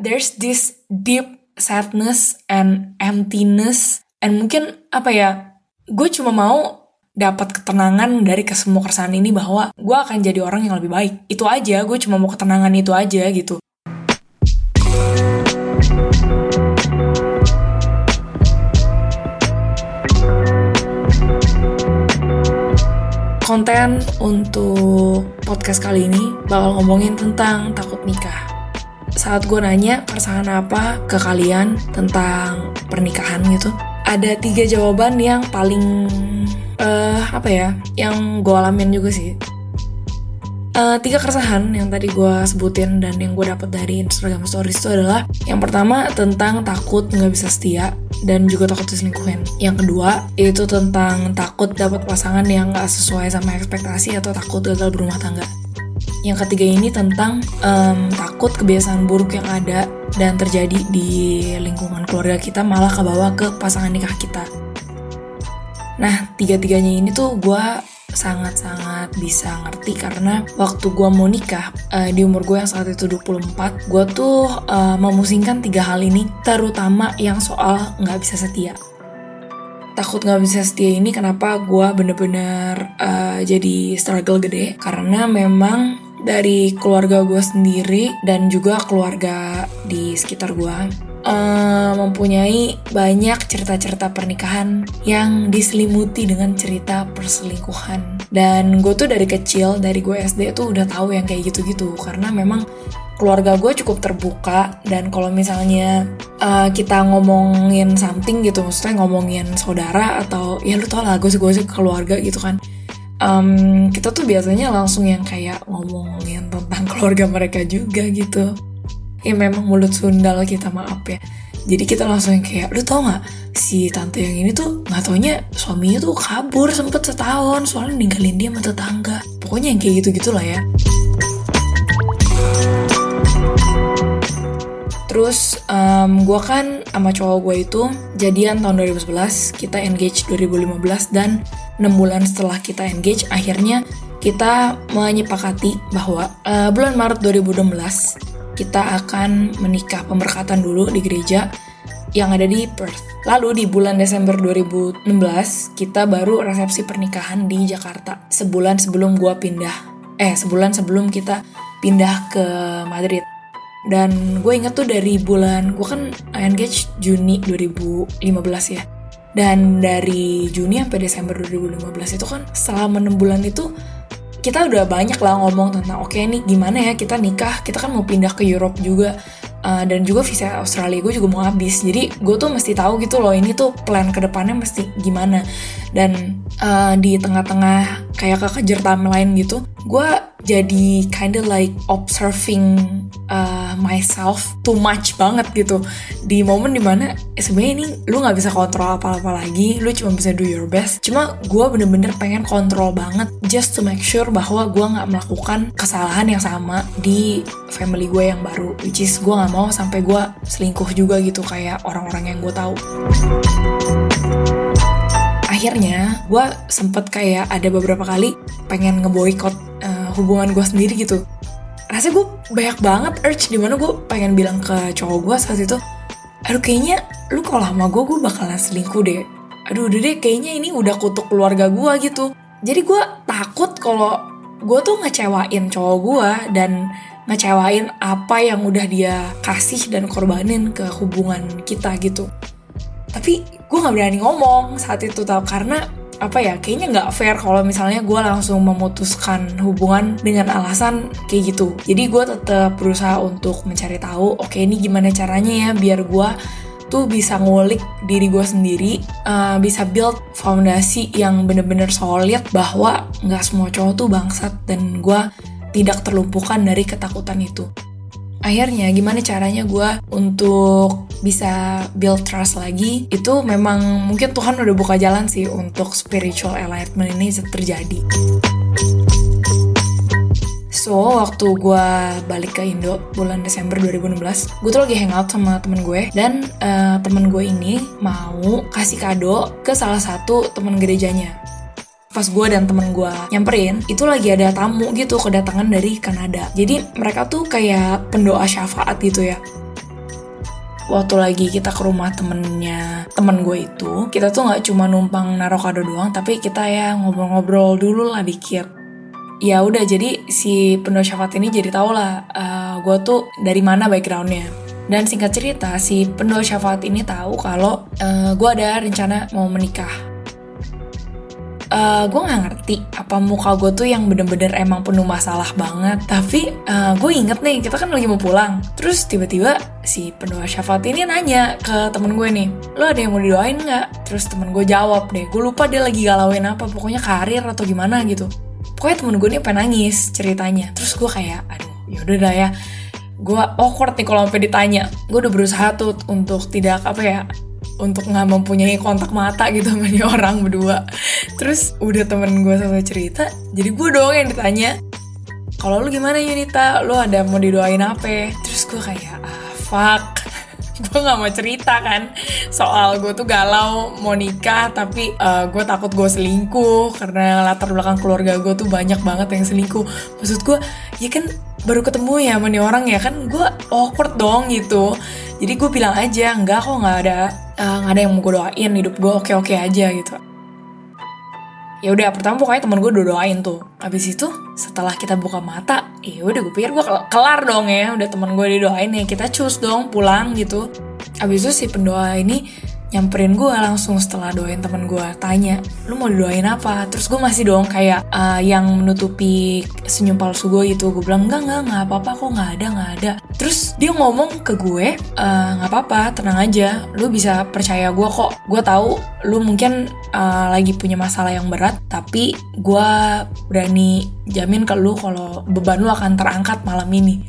there's this deep sadness and emptiness. And mungkin apa ya gue cuma mau dapat ketenangan dari kesemua keresahan ini bahwa gue akan jadi orang yang lebih baik. Itu aja gue cuma mau ketenangan itu aja gitu. Konten untuk podcast kali ini bakal ngomongin tentang takut nikah. Saat gue nanya keresahan apa ke kalian tentang pernikahan gitu, ada tiga jawaban yang paling uh, apa ya, yang gue alamin juga sih. Uh, tiga keresahan yang tadi gue sebutin dan yang gue dapat dari Instagram Stories itu adalah yang pertama tentang takut nggak bisa setia dan juga takut diselingkuhin. Yang kedua itu tentang takut dapat pasangan yang nggak sesuai sama ekspektasi atau takut gagal berumah tangga. Yang ketiga ini tentang um, takut kebiasaan buruk yang ada dan terjadi di lingkungan keluarga kita malah kebawa ke pasangan nikah kita. Nah, tiga-tiganya ini tuh gue sangat-sangat bisa ngerti karena waktu gue mau nikah uh, di umur gue yang saat itu 24 gue tuh uh, memusingkan tiga hal ini terutama yang soal nggak bisa setia takut nggak bisa setia ini kenapa gue bener-bener uh, jadi struggle gede karena memang dari keluarga gue sendiri dan juga keluarga di sekitar gue uh, mempunyai banyak cerita-cerita pernikahan yang diselimuti dengan cerita perselingkuhan. Dan gue tuh dari kecil, dari gue SD tuh udah tahu yang kayak gitu-gitu karena memang keluarga gue cukup terbuka dan kalau misalnya uh, kita ngomongin something gitu, maksudnya ngomongin saudara atau ya lu tau lah gosip-gosip keluarga gitu kan. Um, kita tuh biasanya langsung yang kayak ngomongin tentang keluarga mereka juga gitu. Ya memang mulut sundal kita maaf ya. Jadi kita langsung kayak lu tau gak si tante yang ini tuh nggak taunya suaminya tuh kabur sempet setahun soalnya ninggalin dia sama tetangga. Pokoknya yang kayak gitu gitulah ya. Terus um, gue kan sama cowok gue itu jadian tahun 2011, kita engage 2015 dan 6 bulan setelah kita engage akhirnya kita menyepakati bahwa uh, bulan Maret 2016 kita akan menikah pemberkatan dulu di gereja yang ada di Perth. Lalu di bulan Desember 2016 kita baru resepsi pernikahan di Jakarta sebulan sebelum gua pindah. Eh sebulan sebelum kita pindah ke Madrid. Dan gue inget tuh dari bulan gue kan engage Juni 2015 ya. Dan dari Juni sampai Desember 2015 itu kan selama 6 bulan itu kita udah banyak lah ngomong tentang oke okay, nih gimana ya kita nikah kita kan mau pindah ke Europe juga uh, dan juga visa Australia gue juga mau habis. Jadi gue tuh mesti tahu gitu loh ini tuh plan ke depannya mesti gimana. Dan uh, di tengah-tengah kayak kekejar timeline gitu gue jadi kinda like observing uh, myself too much banget gitu. Di momen di mana eh, sebenarnya ini lu nggak bisa kontrol apa-apa lagi lu cuma bisa do your best. Cuma gue bener-bener pengen kontrol banget just to make sure bahwa gue nggak melakukan kesalahan yang sama di family gue yang baru. Which is gue nggak mau sampai gue selingkuh juga gitu kayak orang-orang yang gue tahu. Akhirnya gue sempet kayak ada beberapa kali pengen ngeboikot hubungan gue sendiri gitu. Rasanya gue banyak banget urge di mana gue pengen bilang ke cowok gue saat itu aduh kayaknya lu kalau sama gue gue bakalan selingkuh deh. Aduh udah deh kayaknya ini udah kutuk keluarga gue gitu. Jadi gue takut kalau gue tuh ngecewain cowok gue dan ngecewain apa yang udah dia kasih dan korbanin ke hubungan kita gitu. Tapi gue nggak berani ngomong saat itu tau karena apa ya kayaknya nggak fair kalau misalnya gue langsung memutuskan hubungan dengan alasan kayak gitu. Jadi gue tetap berusaha untuk mencari tahu oke ini gimana caranya ya biar gue tuh bisa ngulik diri gue sendiri uh, bisa build fondasi yang bener-bener solid bahwa nggak semua cowok tuh bangsat dan gue tidak terlumpuhkan dari ketakutan itu akhirnya gimana caranya gue untuk bisa build trust lagi itu memang mungkin Tuhan udah buka jalan sih untuk spiritual enlightenment ini terjadi So, waktu gue balik ke Indo bulan Desember 2016, gue tuh lagi hangout sama temen gue. Dan uh, temen gue ini mau kasih kado ke salah satu temen gerejanya pas gue dan temen gue nyamperin itu lagi ada tamu gitu kedatangan dari Kanada. Jadi mereka tuh kayak pendoa syafaat gitu ya. Waktu lagi kita ke rumah temennya temen gue itu kita tuh nggak cuma numpang naruh kado doang tapi kita ya ngobrol-ngobrol dulu lah dikit. Ya udah jadi si pendoa syafaat ini jadi tau lah uh, gue tuh dari mana backgroundnya. Dan singkat cerita si pendoa syafaat ini tahu kalau uh, gue ada rencana mau menikah uh, eh, gue nggak ngerti apa muka gue tuh yang bener-bener emang penuh masalah banget. Tapi uh, gue inget nih kita kan lagi mau pulang. Terus tiba-tiba si pendoa syafaat ini nanya ke temen gue nih lo ada yang mau didoain nggak? Terus temen gue jawab deh gue lupa dia lagi galauin apa pokoknya karir atau gimana gitu. Pokoknya temen gue nih pengen nangis ceritanya. Terus gue kayak aduh yaudah dah ya. Gue awkward nih kalau sampai ditanya. Gue udah berusaha tuh untuk tidak apa ya untuk nggak mempunyai kontak mata gitu sama dia orang berdua. Terus udah temen gue sama cerita jadi gue doang yang ditanya kalau lu gimana Yunita? Lu ada mau didoain apa? Terus gue kayak ah fuck gue nggak mau cerita kan. Soal gue tuh galau mau nikah tapi uh, eh, gue takut gue selingkuh. Karena latar belakang keluarga gue tuh banyak banget yang selingkuh. Maksud gue ya kan baru ketemu ya sama nih orang ya kan gue awkward dong gitu. Jadi gue bilang aja enggak kok nggak ada eh, nggak uh, ada yang mau gue doain hidup gue oke oke aja gitu ya udah pertama pokoknya temen gue doain tuh. Habis itu setelah kita buka mata ya udah gue pikir gue kelar dong ya. Udah temen gue didoain ya kita cus dong pulang gitu. Habis itu si pendoa ini nyamperin gue langsung setelah doain temen gue tanya lu mau didoain apa? Terus gue masih dong kayak uh, yang menutupi senyum palsu gue gitu. Gue bilang enggak enggak nggak apa apa kok nggak ada nggak ada. Terus dia ngomong ke gue eh, nggak uh, apa apa tenang aja. Lu bisa percaya gue kok. Gue tahu lu mungkin uh, lagi punya masalah yang berat tapi gue berani jamin ke lu kalau beban lu akan terangkat malam ini.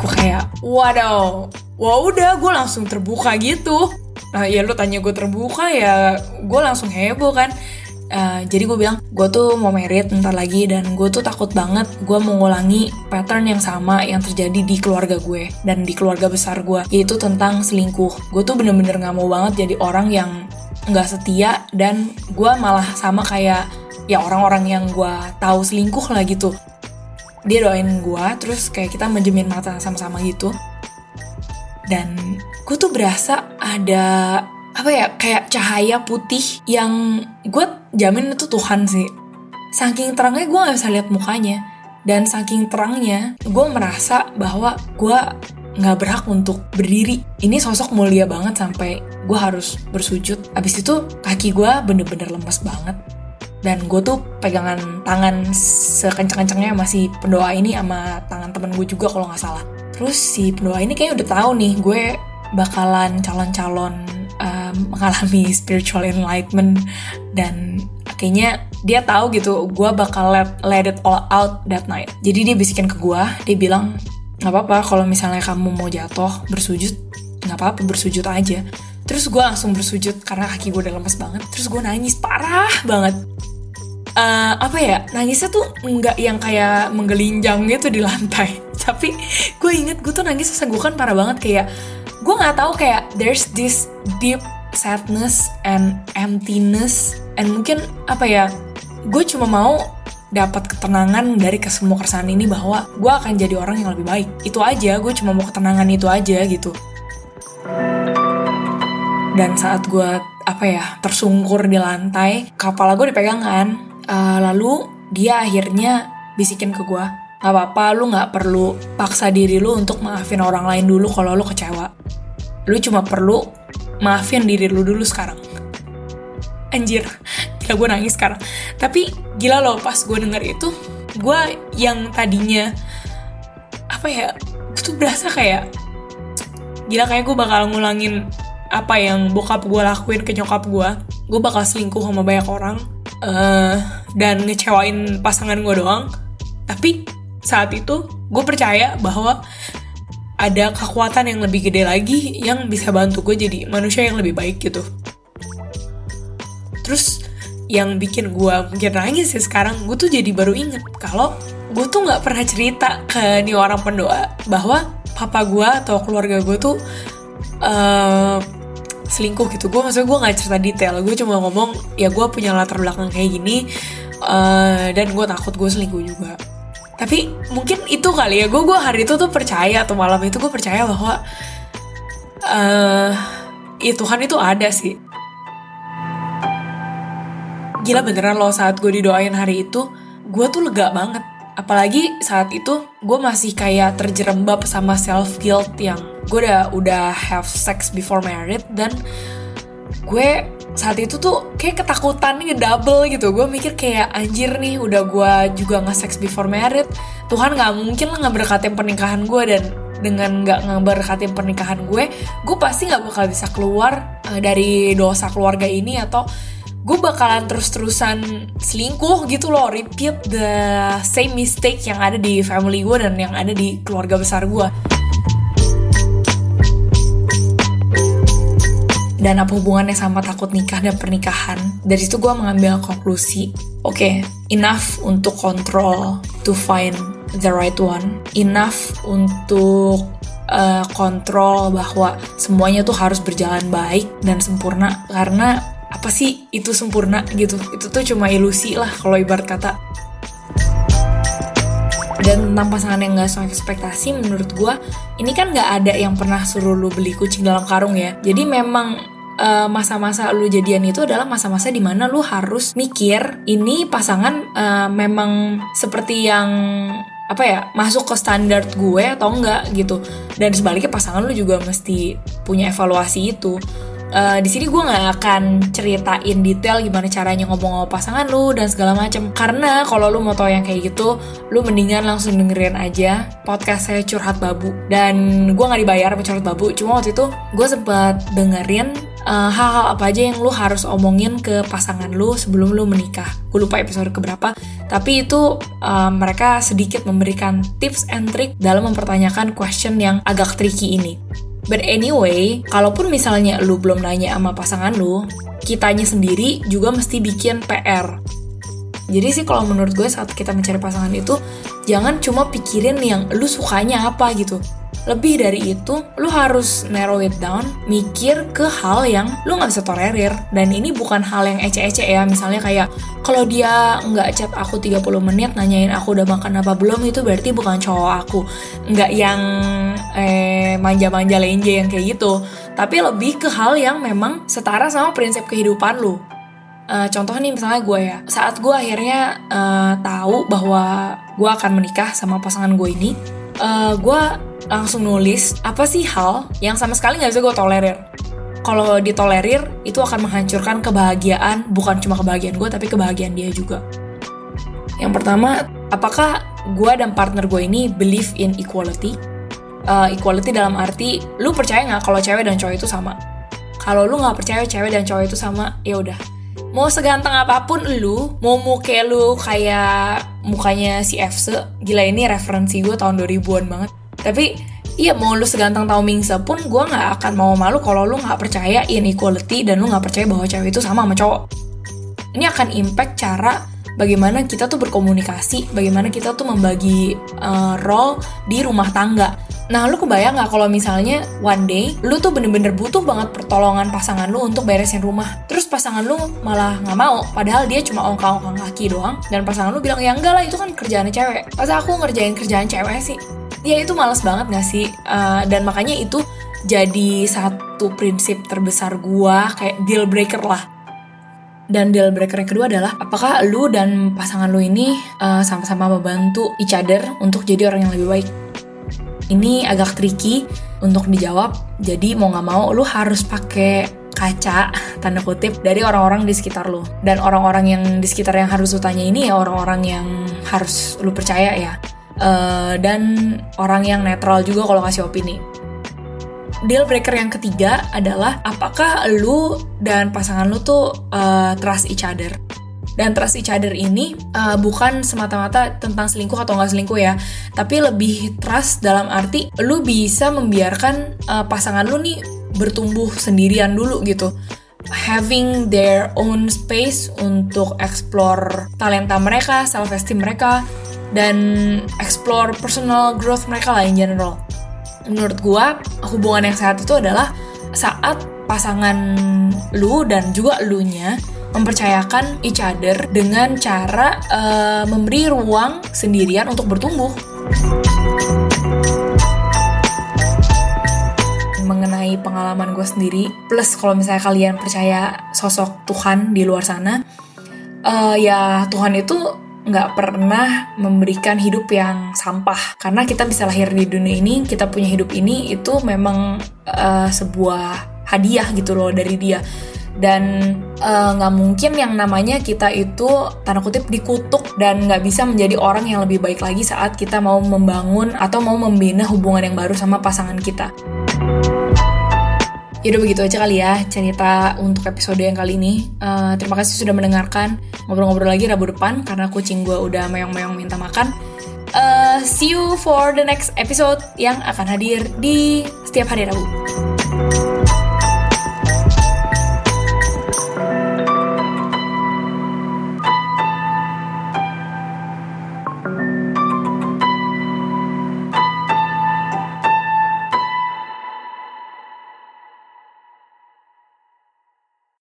Gue kayak waduh wah udah gue langsung terbuka gitu. Nah ya lu tanya gue terbuka ya gue langsung heboh kan. Uh, jadi gue bilang gue tuh mau merit ntar lagi dan gue tuh takut banget gue mau ngulangi pattern yang sama yang terjadi di keluarga gue dan di keluarga besar gue yaitu tentang selingkuh. Gue tuh bener-bener gak mau banget jadi orang yang nggak setia dan gue malah sama kayak ya orang-orang yang gue tahu selingkuh lah gitu. Dia doain gue terus kayak kita menjemin mata sama-sama gitu dan gue tuh berasa ada apa ya kayak cahaya putih yang gue jamin itu Tuhan sih. Saking terangnya gue nggak bisa lihat mukanya. Dan saking terangnya gue merasa bahwa gue nggak berhak untuk berdiri. Ini sosok mulia banget sampai gue harus bersujud. Abis itu kaki gue bener-bener lemes banget. Dan gue tuh pegangan tangan sekencang-kencangnya masih pendoa ini sama tangan temen gue juga kalau nggak salah Terus si pendoa ini kayak udah tahu nih gue bakalan calon-calon um, mengalami spiritual enlightenment dan kayaknya dia tahu gitu gue bakal let, let it all out that night. Jadi dia bisikin ke gue, dia bilang nggak apa-apa kalau misalnya kamu mau jatuh bersujud nggak apa-apa bersujud aja. Terus gue langsung bersujud karena kaki gue udah lemes banget. Terus gue nangis parah banget uh, apa ya nangisnya tuh nggak yang kayak menggelinjang gitu di lantai tapi gue inget gue tuh nangis sesenggukan parah banget kayak gue nggak tahu kayak there's this deep sadness and emptiness and mungkin apa ya gue cuma mau dapat ketenangan dari kesemua keresahan ini bahwa gue akan jadi orang yang lebih baik. Itu aja gue cuma mau ketenangan itu aja gitu. Dan saat gue apa ya tersungkur di lantai kepala gue dipegangan uh, lalu dia akhirnya bisikin ke gue gak apa-apa lu gak perlu paksa diri lu untuk maafin orang lain dulu kalau lu kecewa. Lu cuma perlu maafin diri lu dulu sekarang. Anjir gila gue nangis sekarang. Tapi gila loh pas gue denger itu gue yang tadinya apa ya gue tuh berasa kayak gila kayak gue bakal ngulangin apa yang bokap gue lakuin ke nyokap gue gue bakal selingkuh sama banyak orang uh, dan ngecewain pasangan gue doang. Tapi saat itu gue percaya bahwa ada kekuatan yang lebih gede lagi yang bisa bantu gue jadi manusia yang lebih baik gitu. Terus yang bikin gue mungkin nangis sih sekarang gue tuh jadi baru inget kalau gue tuh nggak pernah cerita ke nih orang pendoa bahwa papa gue atau keluarga gue tuh uh, selingkuh gitu. Gue maksudnya gue nggak cerita detail gue cuma ngomong ya gue punya latar belakang kayak gini uh, dan gue takut gue selingkuh juga tapi mungkin itu kali ya gue gue hari itu tuh percaya atau malam itu gue percaya bahwa uh, ya Tuhan itu ada sih. Gila beneran loh saat gue didoain hari itu gue tuh lega banget. Apalagi saat itu gue masih kayak terjerembab sama self guilt yang gue udah udah have sex before married dan gue saat itu tuh kayak ketakutan nih double gitu. Gue mikir kayak anjir nih udah gue juga nggak sex before married. Tuhan nggak mungkin lah nggak berkatin pernikahan gue dan dengan nggak ngeberkatin pernikahan gue gue pasti nggak bakal bisa keluar uh, dari dosa keluarga ini atau gue bakalan terus-terusan selingkuh gitu loh. Repeat the same mistake yang ada di family gue dan yang ada di keluarga besar gue dan apa hubungannya sama takut nikah dan pernikahan. Dari situ gue mengambil konklusi oke okay, enough untuk kontrol to find the right one. Enough untuk uh, kontrol bahwa semuanya tuh harus berjalan baik dan sempurna. Karena apa sih itu sempurna gitu? Itu tuh cuma ilusi lah kalau ibarat kata. Dan tentang pasangan yang gak sesuai ekspektasi menurut gue ini kan gak ada yang pernah suruh lu beli kucing dalam karung ya. Jadi memang eh, masa-masa uh, lu jadian itu adalah masa-masa di mana lu harus mikir ini pasangan uh, memang seperti yang apa ya masuk ke standar gue atau enggak gitu. Dan sebaliknya pasangan lu juga mesti punya evaluasi itu. Uh, di sini gue nggak akan ceritain detail gimana caranya ngomong sama pasangan lu dan segala macam karena kalau lu mau tau yang kayak gitu lu mendingan langsung dengerin aja podcast saya curhat babu. Dan gue nggak dibayar sama curhat babu. Cuma waktu itu gue sempat dengerin eh, hal-hal apa aja yang lu harus omongin ke pasangan lu sebelum lu menikah? Gue lupa episode keberapa. Tapi itu uh, mereka sedikit memberikan tips and trick dalam mempertanyakan question yang agak tricky ini. But anyway, kalaupun misalnya lu belum nanya sama pasangan lu, kitanya sendiri juga mesti bikin PR. Jadi sih kalau menurut gue saat kita mencari pasangan itu, jangan cuma pikirin yang lu sukanya apa gitu lebih dari itu, lu harus narrow it down, mikir ke hal yang lu nggak bisa tolerir. Dan ini bukan hal yang ece-ece ya, misalnya kayak kalau dia nggak chat aku 30 menit nanyain aku udah makan apa belum itu berarti bukan cowok aku. Nggak yang eh, manja-manja lenje yang kayak gitu. Tapi lebih ke hal yang memang setara sama prinsip kehidupan lu. Uh, contoh nih misalnya gue ya, saat gue akhirnya uh, tahu bahwa gue akan menikah sama pasangan gue ini, uh, gue langsung nulis apa sih hal yang sama sekali nggak bisa gue tolerir? Kalau ditolerir itu akan menghancurkan kebahagiaan bukan cuma kebahagiaan gue tapi kebahagiaan dia juga. Yang pertama apakah gue dan partner gue ini believe in equality? Uh, equality dalam arti lu percaya nggak kalau cewek dan cowok itu sama? Kalau lu nggak percaya cewek dan cowok itu sama ya udah. Mau seganteng apa pun lu mau muka lu kayak mukanya si Fse gila ini referensi gue tahun 2000-an banget tapi iya mau lu seganteng tau Mingse pun gue nggak akan mau malu kalau lu nggak percaya inequality dan lu nggak percaya bahwa cewek itu sama sama cowok ini akan impact cara bagaimana kita tuh berkomunikasi bagaimana kita tuh membagi uh, role di rumah tangga Nah, lu kebayang gak kalau misalnya one day lu tuh bener-bener butuh banget pertolongan pasangan lu untuk beresin rumah. Terus pasangan lu malah gak mau, padahal dia cuma ongkang-ongkang kaki doang. Dan pasangan lu bilang, ya enggak lah itu kan kerjaannya cewek. Masa aku ngerjain kerjaan cewek sih? Ya itu males banget gak sih? Uh, dan makanya itu jadi satu prinsip terbesar gua kayak deal breaker lah. Dan deal breaker yang kedua adalah apakah lu dan pasangan lu ini eh, sama-sama membantu each other untuk jadi orang yang lebih baik? Ini agak tricky untuk dijawab. Jadi mau nggak mau lu harus pakai kaca tanda kutip dari orang-orang di sekitar lu. Dan orang-orang yang di sekitar yang harus lu tanya ini ya orang-orang yang harus lu percaya ya uh, dan orang yang netral juga kalau kasih opini. Deal breaker yang ketiga adalah apakah lu dan pasangan lu tuh uh, trust each other. Dan trust each other ini uh, bukan semata-mata tentang selingkuh atau nggak selingkuh ya, tapi lebih trust dalam arti lu bisa membiarkan uh, pasangan lu nih bertumbuh sendirian dulu gitu having their own space untuk explore talenta mereka, self esteem mereka, dan explore personal growth mereka lah in general. Menurut gue, hubungan yang sehat itu adalah saat pasangan lu dan juga lu nya mempercayakan each other dengan cara uh, memberi ruang sendirian untuk bertumbuh. mengenai pengalaman gue sendiri plus kalau misalnya kalian percaya sosok Tuhan di luar sana uh, ya Tuhan itu nggak pernah memberikan hidup yang sampah karena kita bisa lahir di dunia ini kita punya hidup ini itu memang uh, sebuah hadiah gitu loh dari dia dan eh, nggak uh, mungkin yang namanya kita itu tanda kutip dikutuk dan nggak bisa menjadi orang yang lebih baik lagi saat kita mau membangun atau mau membina hubungan yang baru sama pasangan kita. Yaudah begitu aja kali ya cerita untuk episode yang kali ini. Uh, terima kasih sudah mendengarkan. Ngobrol-ngobrol lagi Rabu depan karena kucing gue udah meong-meong minta makan. Uh, see you for the next episode yang akan hadir di setiap hari Rabu.